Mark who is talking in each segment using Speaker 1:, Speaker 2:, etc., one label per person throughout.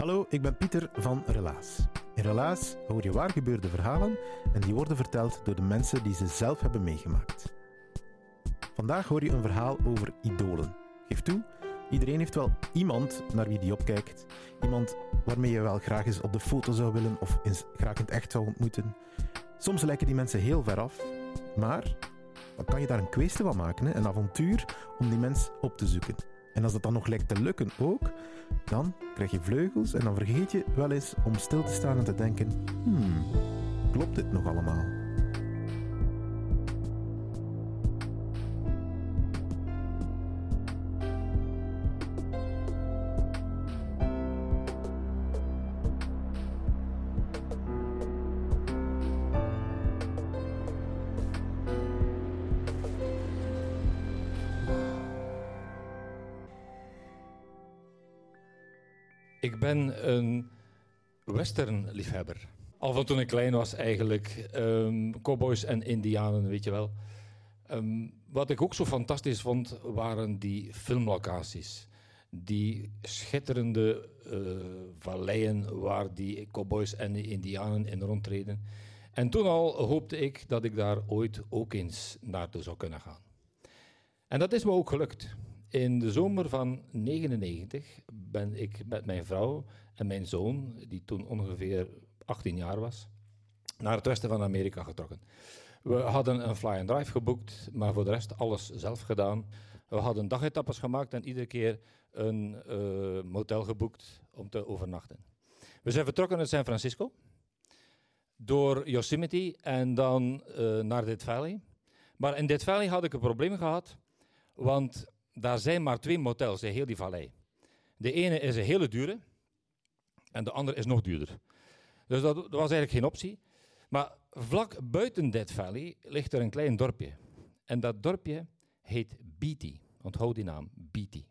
Speaker 1: Hallo, ik ben Pieter van Relaas. In Relaas hoor je waar gebeurde verhalen en die worden verteld door de mensen die ze zelf hebben meegemaakt. Vandaag hoor je een verhaal over idolen. Geef toe, iedereen heeft wel iemand naar wie die opkijkt. Iemand waarmee je wel graag eens op de foto zou willen of eens graag in het echt zou ontmoeten. Soms lijken die mensen heel ver af, maar dan kan je daar een kwestie van maken, een avontuur om die mens op te zoeken. En als dat dan nog lijkt te lukken ook, dan krijg je vleugels en dan vergeet je wel eens om stil te staan en te denken: hmm, klopt dit nog allemaal?
Speaker 2: Ik ben een westernliefhebber. Al van toen ik klein was eigenlijk. ehm, cowboys en indianen, weet je wel. Ehm, wat ik ook zo fantastisch vond, waren die filmlocaties. Die schitterende eh, valleien waar die cowboys en die indianen in rondtreden. En toen al hoopte ik dat ik daar ooit ook eens naartoe zou kunnen gaan. En dat is me ook gelukt. In de zomer van 99 ben ik met mijn vrouw en mijn zoon, die toen ongeveer 18 jaar was, naar het westen van Amerika getrokken. We hadden een fly and drive geboekt, maar voor de rest alles zelf gedaan. We hadden dagetappes gemaakt en iedere keer een eh, motel geboekt om te overnachten. We zijn vertrokken uit San Francisco, door Yosemite en dan eh, naar Death Valley. Maar in Death Valley had ik een probleem gehad, want daar zijn maar twee motels in heel die vallei. De ene is een hele dure en de andere is nog duurder. Dus dat, was eigenlijk geen optie. Maar vlak buiten Death Valley ligt er een klein dorpje. En dat dorpje heet Beatty. Onthoud die naam, Beatty.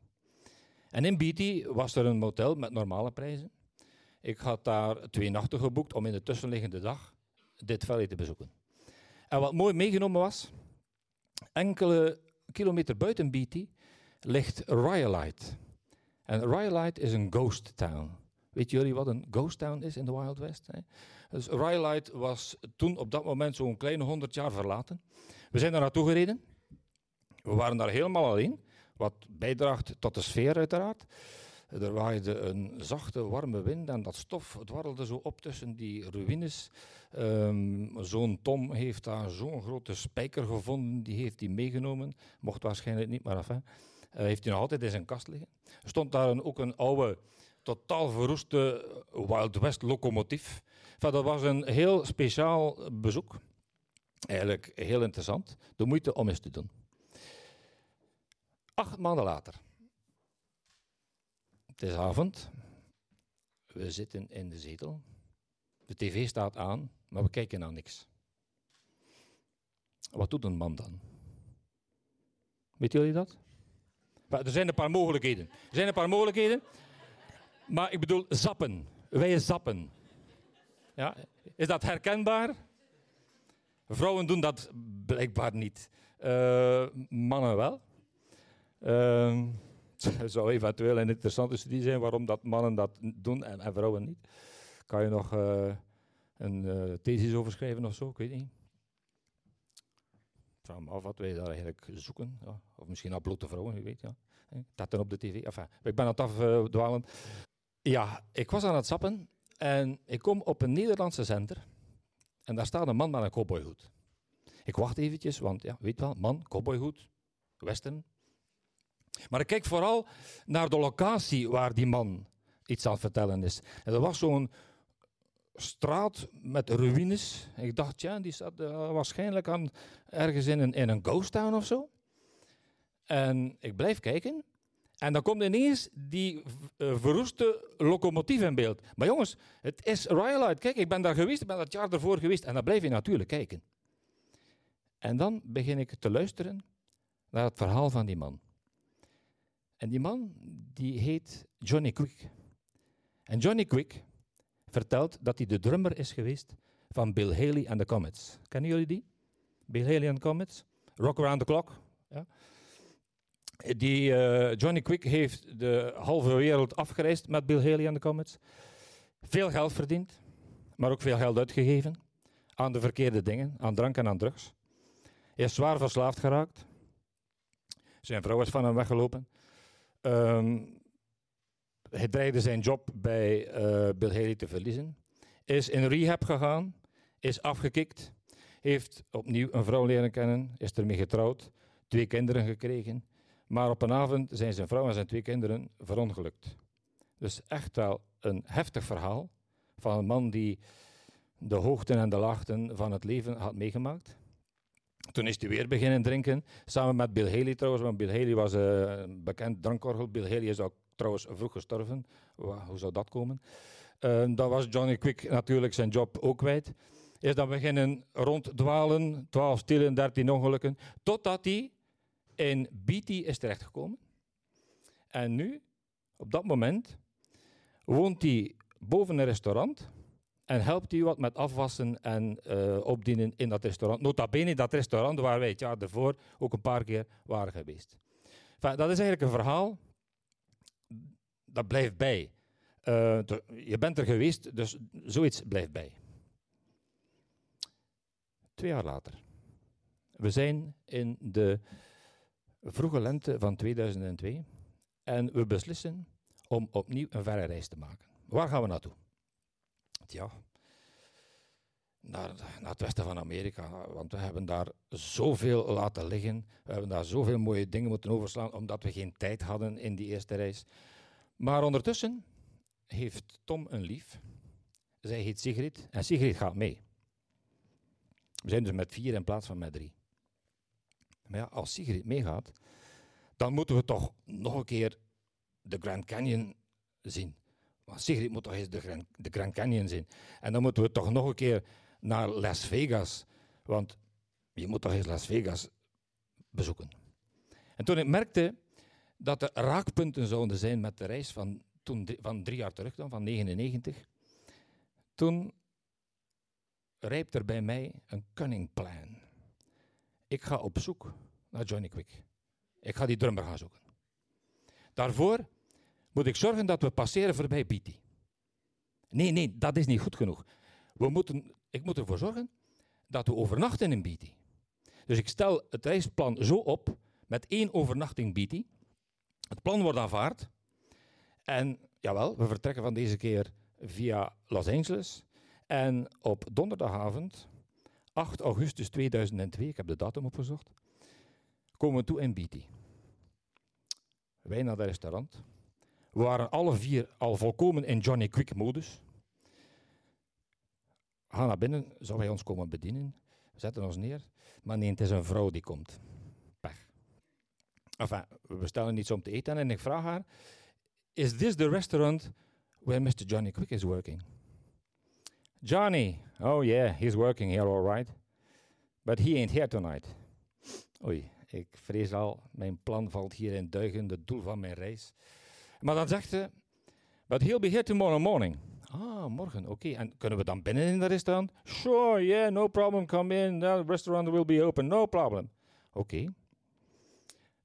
Speaker 2: En in Beatty was er een motel met normale prijzen. Ik had daar twee nachten geboekt om in de tussenliggende dag Death Valley te bezoeken. En wat mooi meegenomen was, enkele kilometer buiten Beatty ligt Rhyolite. En Rhyolite is een ghost town. Weet jullie wat een ghost town is in de Wild West? Hè? Dus Rhyolite was toen op dat moment zo'n kleine 100 jaar verlaten. We zijn daar naartoe gereden. We waren daar helemaal alleen, wat bijdraagt tot de sfeer uiteraard. Er waaide een zachte, warme wind en dat stof dwarrelde zo op tussen die ruïnes. Ehm, zo'n Tom heeft daar zo'n grote spijker gevonden, die heeft hij meegenomen. Mocht waarschijnlijk niet, maar enfin. Uh, heeft hij nog altijd in zijn kast liggen. Er stond daar ook een oude, totaal verroeste Wild West locomotief. Dat was een heel speciaal bezoek. Eigenlijk heel interessant. De moeite om eens te doen. Acht maanden later. Het is avond. We zitten in de zetel. De tv staat aan, maar we kijken naar niks. Wat doet een man dan? Weten jullie dat? Er zijn een paar mogelijkheden. Er zijn een paar mogelijkheden. Maar ik bedoel, zappen. Wij zappen. Ja, is dat herkenbaar? Vrouwen doen dat blijkbaar niet. Uh, mannen wel. Uh, het zou eventueel een interessante studie zijn waarom dat mannen dat doen en, en vrouwen niet. Kan je nog uh, een uh, thesis over schrijven of zo? Ik weet niet. Vraag wat wij daar eigenlijk zoeken. Of misschien al blote vrouwen, wie weet. Ja. Dat dan op de tv. Ik ben aan het afdwalen. Ja, ik was aan het sappen en ik kom op een Nederlandse zender. En daar staat een man met een cowboyhoed. Ik wacht eventjes, want ja, weet wel, man, cowboyhoed, western. Maar ik kijk vooral naar de locatie waar die man iets aan het vertellen is. En er was zo'n straat met ruïnes. Ik dacht, ja, die zat uh, waarschijnlijk aan, ergens in een, in een ghost town of zo. En ik blijf kijken. En dan komt ineens die uh, verroeste locomotief in beeld. Maar jongens, het is Rhyolite. Kijk, ik ben daar geweest, ik ben dat jaar ervoor geweest. En dan blijf je natuurlijk kijken. En dan begin ik te luisteren naar het verhaal van die man. En die man, die heet Johnny Quick. En Johnny Quick vertelt dat hij de drummer is geweest van Bill Haley and the Comets. Kennen jullie die? Bill Haley and the Comets? Rock Around the Clock. Ja. Die, uh, Johnny Quick heeft de halve wereld afgereisd met Bill Haley and the Comets. Veel geld verdiend, maar ook veel geld uitgegeven aan de verkeerde dingen, aan drank en aan drugs. Hij is zwaar verslaafd geraakt. Zijn vrouw is van hem weggelopen. Um, hij dreigde zijn job bij uh, Bill Haley te verliezen. Is in rehab gegaan, is afgekikt, heeft opnieuw een vrouw leren kennen, is ermee getrouwd, twee kinderen gekregen. Maar op een avond zijn zijn vrouw en zijn twee kinderen verongelukt. Dus echt wel een heftig verhaal van een man die de hoogten en de laagten van het leven had meegemaakt. Toen is hij weer beginnen drinken, samen met Bill Haley trouwens, want Bill Haley was uh, een bekend drankorgel. Bill Haley is ook trouwens vroeg gestorven. hoe zou dat komen? Uh, dan was Johnny Quick natuurlijk zijn job ook kwijt. Is dan beginnen ronddwalen, 12 stilen, 13 ongelukken, totdat hij in Beatty is terechtgekomen. En nu, op dat moment, woont hij boven een restaurant en helpt hij wat met afwassen en uh, opdienen in dat restaurant. Nota bene dat restaurant waar wij het jaar daarvoor ook een paar keer waren geweest. Dat is eigenlijk een verhaal dat blijft bij. Uh, je bent er geweest, dus zoiets blijft bij. Twee jaar later. We zijn in de vroege lente van 2002 en we beslissen om opnieuw een verre reis te maken. Waar gaan we naartoe? Ja, naar het westen van Amerika, want we hebben daar zoveel laten liggen. We hebben daar zoveel mooie dingen moeten overslaan, omdat we geen tijd hadden in die eerste reis. Maar ondertussen heeft Tom een lief. Zij heet Sigrid en Sigrid gaat mee. We zijn dus met vier in plaats van met drie. Maar ja, als Sigrid meegaat, dan moeten we toch nog een keer de Grand Canyon zien. Want Sigrid moet toch eens de Grand, de Grand Canyon zien. En dan moeten we toch nog een keer naar Las Vegas. Want je moet toch eens Las Vegas bezoeken. En toen ik merkte dat er raakpunten zouden zijn met de reis van, toen, van drie jaar terug, dan, van 99. Toen rijpt er bij mij een cunning plan. Ik ga op zoek naar Johnny Quick. Ik ga die drummer gaan zoeken. Daarvoor moet ik zorgen dat we passeren voorbij Beatty. Nee, nee, dat is niet goed genoeg. We moeten, ik moet ervoor zorgen dat we overnachten in Beatty. Dus ik stel het reisplan zo op, met één overnachting Beatty. Het plan wordt aanvaard. En jawel, we vertrekken van deze keer via Los Angeles. En op donderdagavond, 8 augustus 2002, ik heb de datum opgezocht, komen we toe in Beatty. Wij naar het restaurant. We waren alle vier al volkomen in Johnny Quick modus. Gaan naar binnen, zou hij ons komen bedienen. We zetten ons neer. Maar nee, het is een vrouw die komt. Enfin, we bestellen iets om te eten en ik vraag haar: Is this the restaurant where Mr. Johnny Quick is working? Johnny, oh yeah, he's working here all right. But he ain't here tonight. Oei, ik vrees al, mijn plan valt hier in duigen, het doel van mijn reis. Maar dan zegt ze, but he'll be here tomorrow morning. Ah, morgen, oké. En kunnen we dan binnen in het restaurant? Sure, yeah, no problem, come in. The restaurant will be open, no problem. Oké.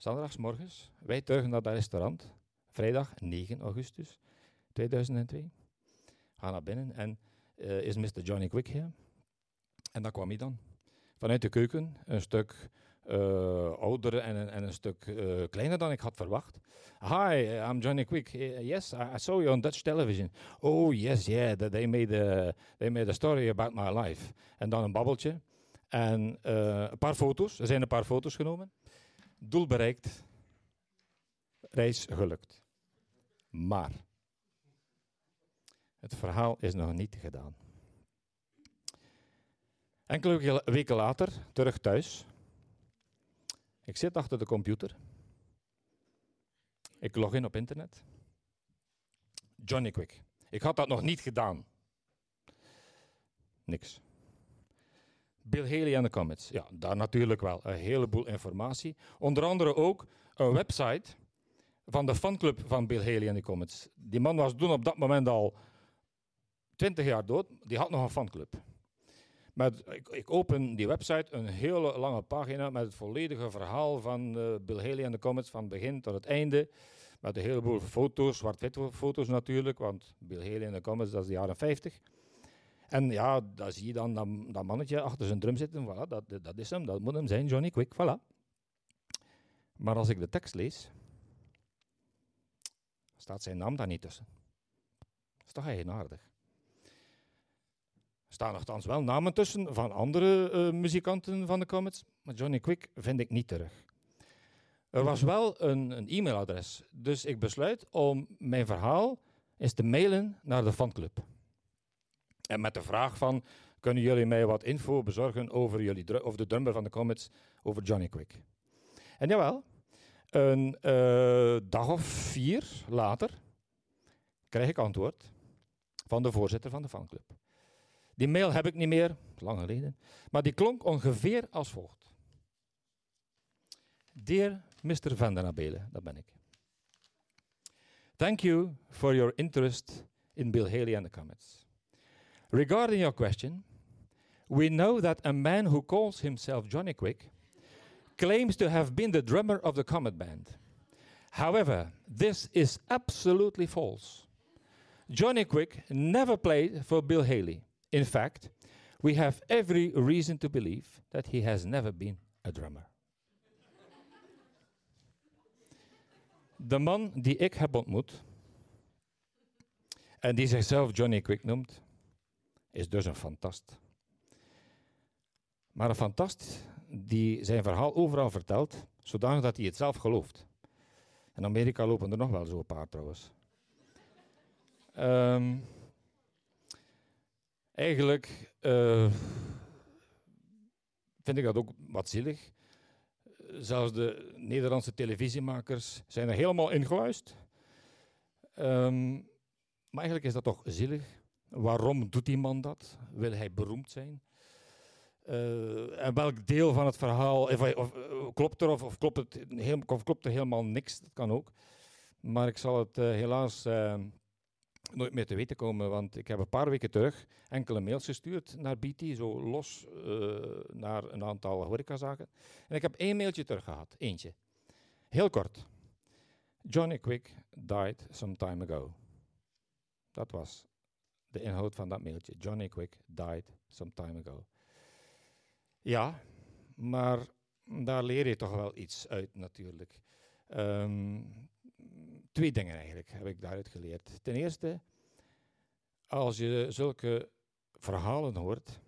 Speaker 2: Zondagsmorgens, wij tuigen naar dat restaurant. Vrijdag 9 augustus 2002. Gaan naar binnen en uh, is Mr. Johnny Quick hier. En daar kwam hij dan. Vanuit de keuken, een stuk uh, ouder en, en, een stuk uh, kleiner dan ik had verwacht. Hi, I'm Johnny Quick. yes, I, I, saw you on Dutch television. Oh yes, yeah, they made a, they made a story about my life. En dan een babbeltje en een paar foto's. Er zijn een paar foto's genomen. Doel bereikt. Reis gelukt. Maar het verhaal is nog niet gedaan. Enkele weken later, terug thuis. Ik zit achter de computer. Ik log in op internet. Johnny Quick. Ik had dat nog niet gedaan. Niks. Bill Haley en de Comets. Ja, daar natuurlijk wel een heleboel informatie. Onder andere ook een website van de fanclub van Bill Haley en de Comets. Die man was toen op dat moment al 20 jaar dood. Die had nog een fanclub. Met, ik, ik, open die website, een hele lange pagina met het volledige verhaal van uh, Bill Haley en de Comets van begin tot het einde. Met een heleboel foto's, zwart-wit foto's natuurlijk, want Bill Haley en de Comets, dat is de jaren 50. En ja, daar zie je dan dat, dat mannetje achter zijn drum zitten. Voilà, dat, dat is hem, dat moet hem zijn, Johnny Quick, voilà. Maar als ik de tekst lees, staat zijn naam daar niet tussen. Dat is toch eigenaardig. Er staan nogthans wel namen tussen van andere uh, muzikanten van de Comets, maar Johnny Quick vind ik niet terug. Er was wel een, een e-mailadres, dus ik besluit om mijn verhaal eens te mailen naar de fanclub. En met de vraag van, kunnen jullie mij wat info bezorgen over, jullie, over de drummer van de Comets, over Johnny Quick? En jawel, een uh, dag of vier later krijg ik antwoord van de voorzitter van de fanclub. Die mail heb ik niet meer, lang geleden, maar die klonk ongeveer als volgt. Dear Mr. Van der Abelen, dat ben ik. Thank you for your interest in Bill Haley and the Comets. Regarding your question, we know that a man who calls himself Johnny Quick claims to have been the drummer of the Comet Band. However, this is absolutely false. Johnny Quick never played for Bill Haley. In fact, we have every reason to believe that he has never been a drummer. De man die ik heb ontmoet en die zichzelf Johnny Quick noemt, is dus een fantast. Maar een fantast die zijn verhaal overal vertelt, zodanig dat hij het zelf gelooft. In Amerika lopen er nog wel zo'n paar trouwens. Um, eigenlijk uh, vind ik dat ook wat zielig. Zelfs de Nederlandse televisiemakers zijn er helemaal ingeluisterd. Um, maar eigenlijk is dat toch zielig. Waarom doet die man dat? Wil hij beroemd zijn? Uh, en welk deel van het verhaal, of, uh, klopt er of, klopt het, of klopt er helemaal niks? Dat kan ook. Maar ik zal het uh, helaas nooit meer te weten komen, want ik heb een paar weken terug enkele mails gestuurd naar BT, zo los naar een aantal horecazaken. En ik heb één mailtje terug gehad, eentje. Heel kort. Johnny Quick died some time ago. Dat was de inhoud van dat mailtje. Johnny Quick died some time ago. Ja, maar daar leer je toch wel iets uit natuurlijk. Um, twee dingen eigenlijk heb ik daaruit geleerd. Ten eerste, als je zulke verhalen hoort,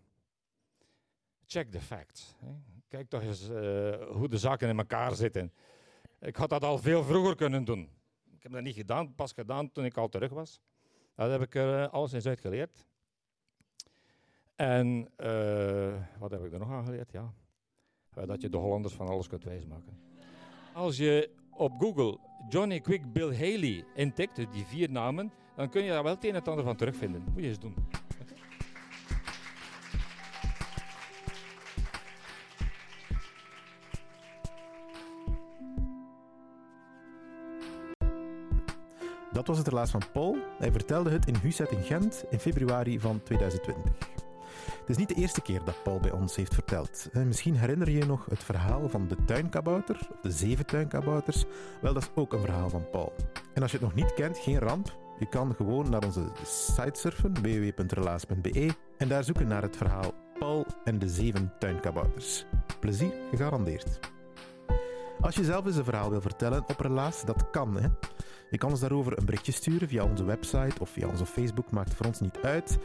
Speaker 2: check the facts. Hè. Kijk toch eens uh, hoe de zaken in elkaar zitten. Ik had dat al veel vroeger kunnen doen. Ik heb dat niet gedaan, pas gedaan toen ik al terug was. Dat heb ik er uh, alles eens uit geleerd. En uh, wat heb ik er nog aan geleerd? Ja, dat je de Hollanders van alles kunt wijsmaken. Als je op Google Johnny Quick Bill Haley intikt, die vier namen, dan kun je daar wel het een en ander van terugvinden. Moet je eens doen.
Speaker 1: Dat was het relaas van Paul. Hij vertelde het in Huset in Gent in februari van 2020. Het is niet de eerste keer dat Paul bij ons heeft verteld. Misschien herinner je je nog het verhaal van de tuinkabouter, of de zeven tuinkabouters. Wel, dat is ook een verhaal van Paul. En als je het nog niet kent, geen ramp. Je kan gewoon naar onze site surfen, www.relaas.be, en daar zoeken naar het verhaal Paul en de zeven tuinkabouters. Plezier gegarandeerd. Als je zelf eens een verhaal wil vertellen op Relaas, dat kan. Hè? Je kan ons daarover een berichtje sturen via onze website of via onze Facebook, maakt voor ons niet uit.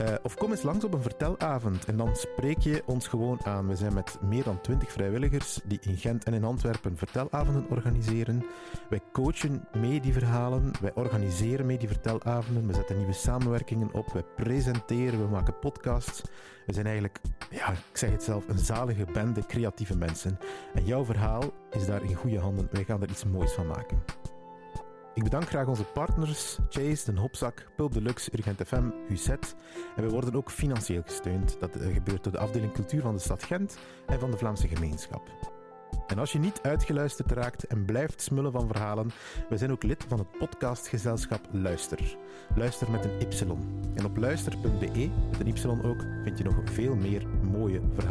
Speaker 1: Uh, of kom eens langs op een vertelavond en dan spreek je ons gewoon aan. We zijn met meer dan 20 vrijwilligers die in Gent en in Antwerpen vertelavonden organiseren. Wij coachen mee die verhalen, wij organiseren mee die vertelavonden, we zetten nieuwe samenwerkingen op, wij presenteren, we maken podcasts. We zijn eigenlijk, ja, ik zeg het zelf, een zalige bende creatieve mensen. En jouw verhaal is daar in goede handen. Wij gaan er iets moois van maken. Ik bedank graag onze partners Chase, Den Hopzak, Pulp Deluxe, Urgent FM, UZ. En we worden ook financieel gesteund. Dat eh, gebeurt door de afdeling cultuur van de stad Gent en van de Vlaamse gemeenschap. En als je niet uitgeluisterd raakt en blijft smullen van verhalen, we zijn ook lid van het podcastgezelschap Luister. Luister met een Y. En op luister.be, met een Y ook, vind je nog veel meer mooie verhalen.